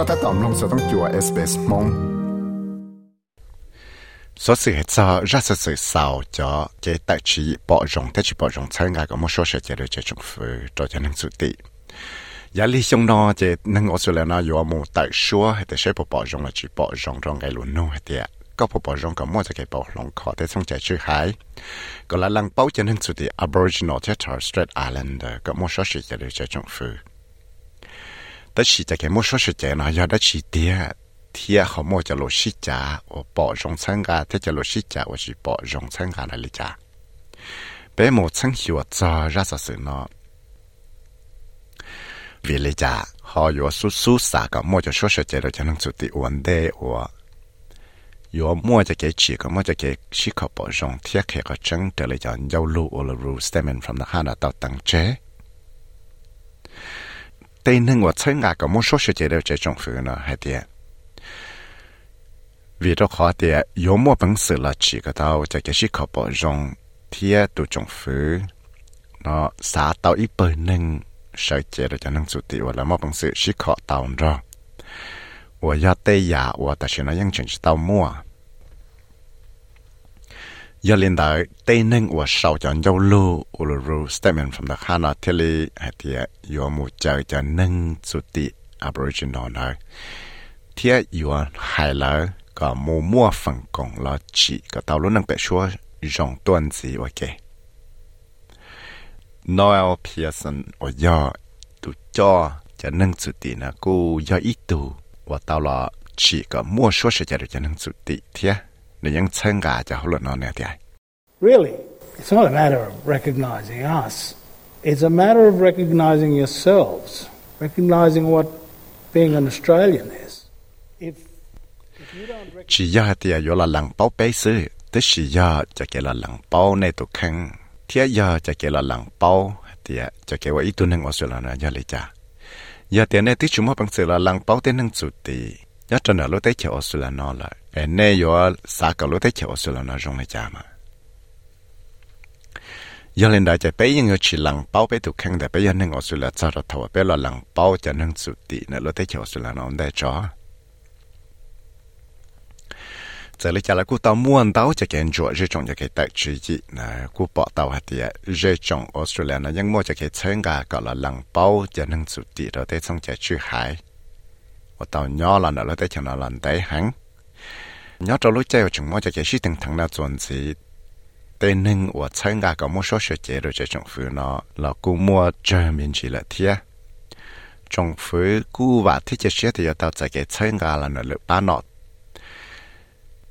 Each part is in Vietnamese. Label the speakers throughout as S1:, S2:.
S1: ก็ถ้าตอมลงสต้องจัวเอสเปสมง
S2: số sự hệ cho ra sự sự sau cho cái tài trí bỏ rộng thế chỉ bỏ rộng参加个么说是这个这种服做就能做的。压力上呢，这能我说了呢，有么大说，还得是不保重了，只保重中个路弄还得。ก็พบรงกับมั่วจะเก็บลงคอได้ส่งใจชื่อหายก็ละลังเป้าจะนึงสุดที่ Aboriginal Territory Strait Island ก็มั่วชอสิจะเลยจะจงฟื้น แต่สิจะเก็บมั่วชอสิจะนะยอดได้ชีเดีย thiên họ mua cho lô xí trả ở bỏ rong sang gà thế cho lô xí trả ở chỉ bỏ rong sang gà là lý trả bé một sang hiểu cho ra sao sự nó vì lý trả họ có su su xả cả mua cho số số chế rồi cho nên chủ tịch vấn đề ở có mua cho cái chỉ có mua cho cái xí khó bỏ rong thiết hệ có chân trở lại cho giao lưu ở là rule stemming from the hana tạo tăng chế tên nên của chơi ngà có mua số số chế rồi chế trong phương nó hay tiệt vì đó khó thì có một bằng sự là chỉ có tao cho cái sự khó bỏ rong thì tụ trong phủ nó xả tao ít bơi nâng sợ chế rồi cho nâng chủ tịch và là một bằng sự sự khó tao rồi 我要对呀，我但是呢，ยัง真是到末。 giờ liên đại tây ninh và sau chọn dâu lu uluru statement from the Hana Tele hay thì yo mu chờ cho nâng chủ tị Aboriginal này thì yo hai lỡ, có mù mua phần công lo chỉ có tao luôn năng bẻ xua dòng tuần gì, ok. Noel Pearson và yo tụ cho cho nâng chủ tị là cô do ít tụ và tao lo chỉ có mua xua sẽ cho cho nâng chủ tị thiệt 你应参加就好了，那那点。
S3: Really, it's not a matter of recognizing us. It's a matter of recognizing yourselves, recognizing what being an Australian is. If, if.
S2: Chỉ ya thì yo là lăng bao bấy sự, tức chỉ ya cho cái là lăng bao này tụ khăn, thiết ya cho cái là lăng bao thì cho cái vậy tu năng ở sửa là nó ya lấy cha. Ya thì này mà bằng sự là lăng bao tên năng chủ tỷ, ya cho nó lối tới chợ ở sửa là nó lại cái này yo sa cả lúc thế chịu sửa là nó rong này cha mà giờ lên đại chạy bây giờ chỉ lằng bao bây tụ khăn đại bây giờ nên ở sửa là cha ra thầu bây là lằng bao cho nên sụt tị nữa lúc thế chịu sửa là nó đại chó giờ lấy cha là cô tao muốn tao cho cái chỗ rồi trong cái tài trí gì là cô bỏ tao hạt địa rồi trong Australia nó vẫn mua cho cái chân gà gọi là lằng bao cho nên sụt tị rồi tới xong chạy chữ hải và tao nhỏ là nó lấy tới cho nó làm tới hắn nhớ trong lúc chơi chúng mua cho cái system thằng nào chuẩn gì. Tên nên của chơi ngà có một số sự chế rồi cho trong phía nó là cú mua chơi mình chỉ là thiệt trong phía cú và thiết chế thì tao chạy cái chơi ngà là nó được ba nọ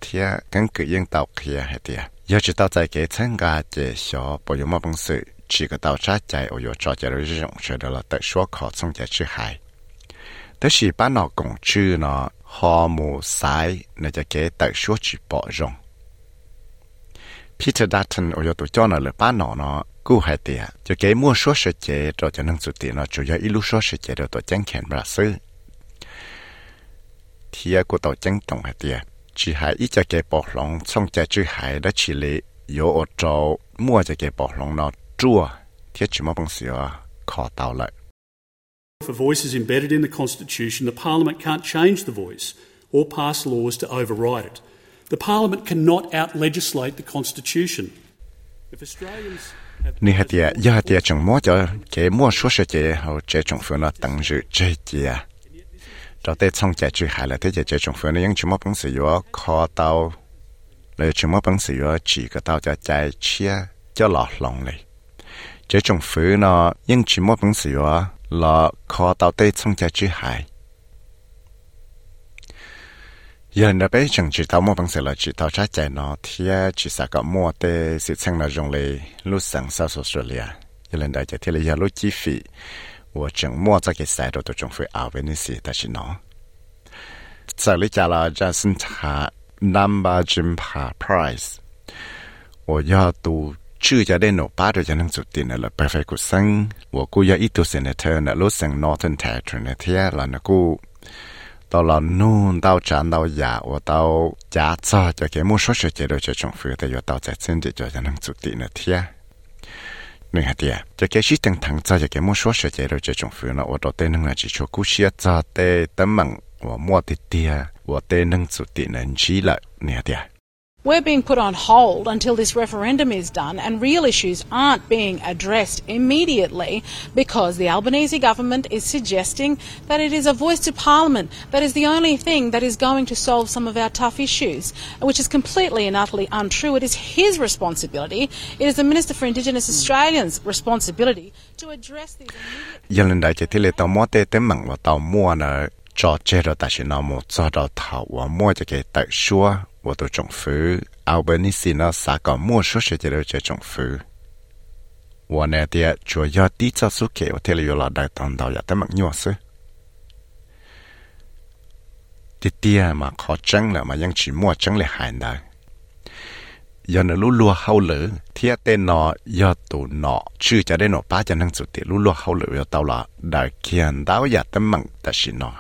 S2: thiệt căn cứ yên tao kia hết thiệt giờ chỉ tao tại cái chơi ngà chế xó bao nhiêu mà bằng sự, chỉ có tao sát chạy ở chỗ trò chạy rồi rộng chơi đó là tự số khó xong chạy chữ hai. Tới là bán nọ cũng chưa nó họ mù sai nè cho cái tại số chỉ bỏ rong Peter Dutton ở chỗ tụ cho nó là ba nó nó cú hai tia cho cái mua số sẽ chế rồi cho năng sự tiền nó chủ yếu ít lúc số sẽ chế rồi tổ chẳng khen bà sư. Thì của tàu chẳng tổng hai tia chỉ hai ít cho cái bỏ lòng xong cho chữ hai đã chỉ lệ yếu ở chỗ mua cho cái bỏ lòng nó chua thiết chỉ mà bằng sửa khó tạo lại.
S4: If a voice is embedded in the Constitution, the Parliament can't change the voice or pass laws to override it. The Parliament cannot out legislate the Constitution. If Australians have
S2: ni hạt địa giờ hạt địa chẳng mua cho cái mua số sẽ chế hậu chế trong phương nó tăng dự chế chia cho tới xong chạy chữ hải là thế chạy trong phương nó những chúng bằng sử dụng khó tàu lấy chúng bằng sử dụng chỉ có tàu cho chạy chia cho lọt lòng này chế trong phương nó những chúng bằng sử dụng là khó tàu tới xong chạy chữ hải giờ nó bé chẳng chỉ tàu mua bằng sử là chỉ tàu trái chạy nó thì chỉ sẽ có mua tới sự sang là dùng lấy lúc sang South Australia giờ lần đại chạy thì là giờ lúc chi phí 我整摸这个赛道都总会熬为那些，但是呢，这里加了这是他 number jump price，我要读。 ชื่อจะได้หนป้าโดยจะนั่งสุดตินะละไปไฟกุสังว่ากูอยากอีตัวเซนเตอร์นะรถสังนอร์ทนแททรนเทียละนะกูตอนเรานู่นเต้าจานเต้ายาว่าเต้าจ้าจ้าจะเกี่ยมุ่งชดเชยโดยจะจงฟื้นแต่ยอเต้าใจเส้นเดียวจะนั่งสุดตินะเทียหนึ่งเดียจะเกี่ยชิตังทังจ้าจะเกี่ยมุ่งชดเชยโดยจะจงฟื้นนะว่าตัวเต้นหนึ่งอาจจะชัวกูเชียจ้าเต้ตั้มมังว่ามั่วติเตียว่าเต้นั่งสุดตินะชี้ละเนี่ยเดีย
S5: We're being put on hold until this referendum is done and real issues aren't being addressed immediately because the Albanese government is suggesting that it is a voice to parliament that is the only thing that is going to solve some of our tough issues, which is completely and utterly untrue. It is his responsibility. It is the Minister for Indigenous Australians' responsibility to address these
S2: immediate... 我都政府，奥本尼斯呢啥个摸说是这个这政府。我那点主要第这苏给我听了有老大当到也得么鸟事。第第嘛考证了嘛，ยังchỉ mua chứng lại hại đời. giờ nó lú lúa hậu lử thiết tên nó giờ tụ nó chưa cho đến nó ba cho năng chủ tiệt lú lúa hậu lử giờ tao là đại kiên đáo giờ tâm mặn ta xin nó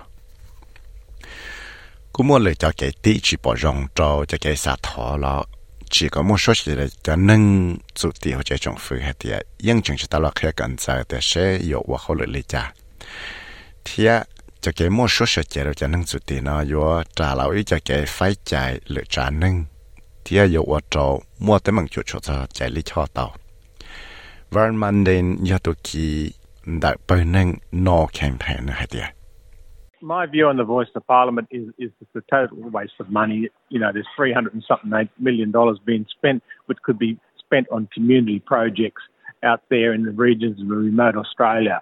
S2: Cũng muốn lựa cho cái tí chỉ bỏ rong cho cho cái xã thọ là chỉ có một số gì là cho nâng chủ tiệt hoặc trong phơi hay thì nhưng chúng ta là khi cần giờ thì sẽ có và hậu lựa lý cha. Thì cho cái một số sự chỉ là cho nâng chủ tiệt nó có trả ý cho cái phải chạy lựa trả nâng thì yếu và cho mua tới bằng chủ cho chạy lý cho tàu Vern đến giờ tụi kỳ đại bờ nâng no nữa hết thì
S6: my view on the voice of Parliament is, is it's a total waste of money. You know, there's 300 and something million dollars being spent, which could be spent on community projects out there in the regions of remote Australia.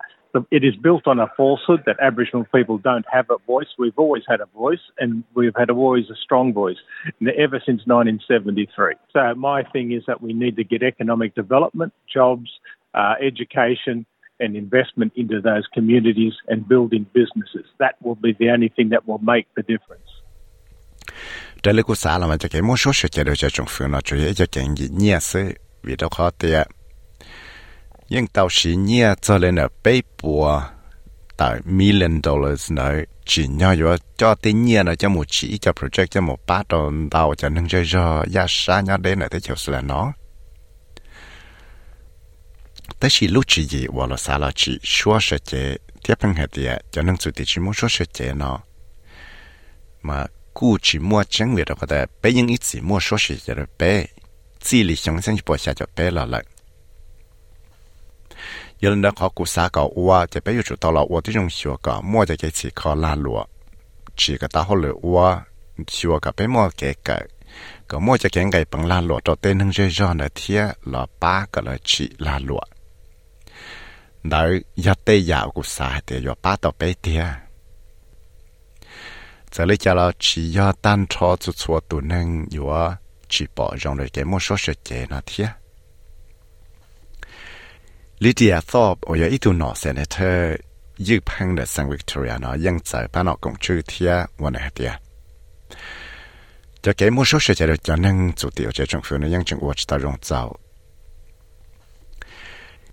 S6: It is built on a falsehood that Aboriginal people don't have a voice. We've always had a voice, and we've had always a strong voice ever since 1973. So my thing is that we need to get economic development, jobs, uh, education, and investment into those communities and building businesses. That will be the only thing that will make the difference.
S2: Đây là cuộc xã là mà cho cái một số sự kiện cho trong phương nó chủ yếu cho cái gì nhẹ sự vì đó khó tiệt. Nhưng tàu sĩ nhẹ cho lên ở bê bùa tại million dollars nữa chỉ nhau yo cho tiền nhẹ nó cho một chỉ cho project cho một bát đầu tàu cho nâng chơi cho giá xa nhau đến là thế chiều là nó. 但是录制业我了啥了去说实节，贴平下的就能做的去么说实节呢？嘛，估计么整理的话的，北京一次么说实节的北，自理想想就不下就北了了。有人的考古啥个我就北有做到了我的种学个，么就给次考拉路，只个大好了我学个北么给个。个么就给个本拉路到对能热热的天了八个了去拉路。 nợ giờ tê dạo của xã thì giờ ba tàu bé tia. Giờ lấy cho là chỉ giờ tan cho chút xua tụ nâng giờ chỉ bỏ rong rồi cái một số sự chế nó thia. Lydia Thorpe ở giờ ít tu nọ senator dự phăng để sang Victoria nó ยัง giải ba nọ cũng chưa chữ thia วัน này tia cho cái một số sự chế được cho nâng, chủ tiêu chế trong phiếu nó ยัง chẳng uất ta rong giàu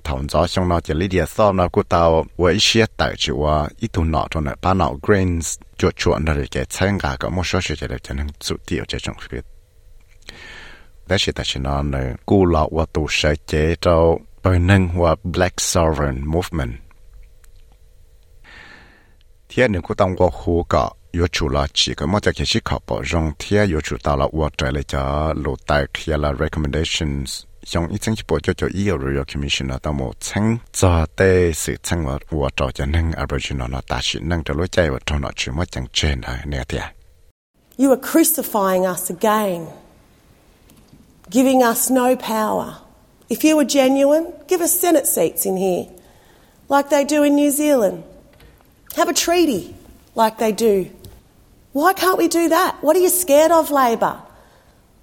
S2: thông gió xong nó chỉ lý địa sau nó của tao với xe tại chỉ và ít thùng nọ cho nó ba nọ Greens chuột chỗ nó để cái xe cả có một số sự chỉ để cho nó sụt tiêu cho trong khi đó là tại nó nó cú lọ và tụ sẽ chế cho bên nâng và black sovereign movement. thiên nữ của tông qua khu cọ yo chu la chỉ có một cái chỉ khảo bỏ rong thiên yo chu tao là qua trời lại cho lộ tài kia là recommendations 用一层一波就叫 EU Royal Commission 到某层做的是层我我找着能 Aboriginal 那大是能着路在我找那去么讲真的那点。
S7: You are crucifying us again, giving us no power. If you were genuine, give us Senate seats in here, like they do in New Zealand. Have a treaty, like they do. Why can't we do that? What are you scared of, Labor?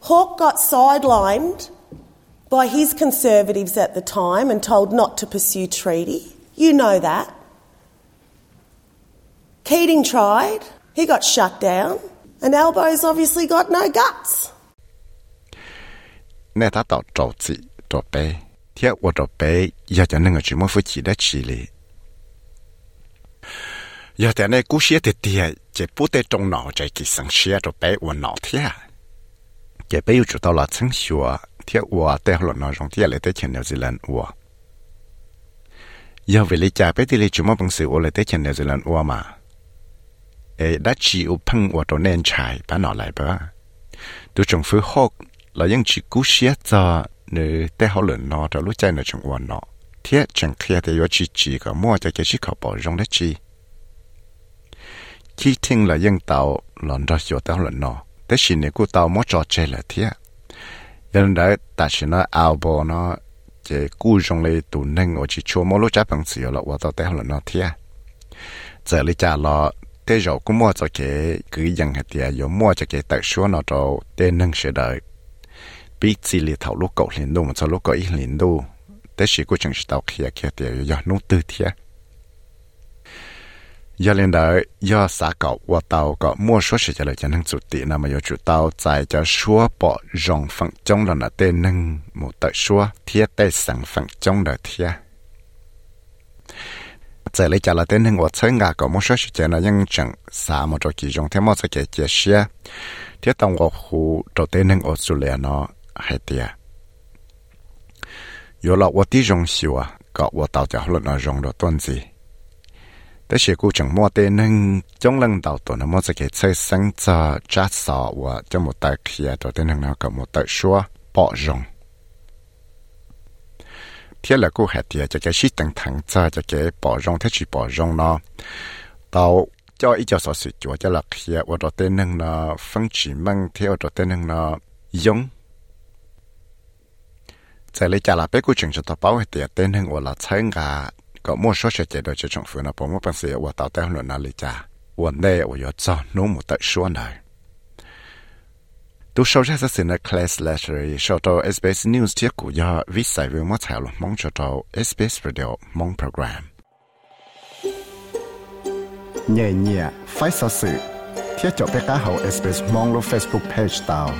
S7: Hawke got sidelined by his Conservatives at the time and told not to pursue treaty. You know that. Keating tried, he got shut down, and Albo's obviously got no guts.
S2: 那他到周子周杯，贴我周杯要叫那个什么夫妻的起哩。要在那故事的爹，这不得中脑这个生气周杯我脑贴，这杯又知道了成学。 เที่ววัวแต่หลอนนอนจงเที่ยวเลยแต่เชนเนวซีแลนด์วัวยาวเวลิจ่าไปที่เลยจุมาบังสือโอเลยแต่เชนเนวซีแลนด์วัวมาเอดัชชีอุพังวัวตัวเนนชายป้าหนอไหลปตัวจงฟื้นหกเรายังจีกู้เสียจอเนื้อแต่เขาหลอนนอนจะรู้ใจเนื้อจงวัวเนาเที่ยจังเคลียแต่ยอชีจีก็มั่วจะเกชิเขาบอกจงได้จีที่ทิ้งเรายังเตาหลอนรออยู่แต่หลอนนอแต่ชินเนี่ยกูเตามั่วจอเจเลยเที่ย nên đó ta chỉ nó ao bò nó, chỉ cú trong lấy tủ nâng ở chỉ chua mỗi lúc chấp bằng sửa là vào tao té nó thia. Giờ lý cha lo thế rồi cũng mua cho cái cứ dần hạt tiền rồi mua cho cái tại số nó cho tên nâng sửa đời biết gì lý thảo lúc cậu liền đâu mà cho lúc cậu ít liền đâu thế chỉ cũng chẳng tao kia kia tiền rồi nó tư thiệt giờ lên đời giờ xã cậu và tàu có mua số sự trả lời cho năng chủ tị nào mà giờ chủ tàu tại cho số bỏ rong phần trong là tên nâng một tờ số thiết tay sẵn phần trong đời thiết giờ lấy trả lời tên nâng và chơi ngà có mua số sự trả lời nhưng chẳng xã một trò kỳ dùng thêm một cái chia sẻ thiết tông của khu trò tên nâng ở chủ lệ nó hay tiệt giờ là 我弟用手啊，搞我到家了那用了段子。 แต่เชื่อกูจังมัวเตนึงจงลังดาวตัวนะมัวจะเกิดใช้สังจะจัดสอว่าจะหมดแต่เคลียตัวเตนึงนะกับหมดแต่ชัวปอจงเที่ยละกูเหตียจะเกิดชิตังถังจะจะเกิดปอจงเทชิปอจงเนาะดาวจ้าอีเจ้าสอสิจัวจะหลักเขียว่าตัวเตนึงเนาะฟังจีมังเที่ยวตัวเตนึงเนาะยงจะเลยจะลาไปกูจึงจะตัวเป้าเหตียเตนึงว่าละใช้งา có mua số sẽ chạy được cho trong phương nào bỏ mua bằng sự và tạo tạo luận nào lý cha và đề và có cho nó một tại số này tu sâu ra sẽ là class letter sau đó SBS News tiếp của do viết sai với mất thảo mong cho đó SBS Radio mong program.
S1: Nhẹ nhẹ, phải sao sự. Thiết cho bé cá hậu SBS mong lo Facebook page tao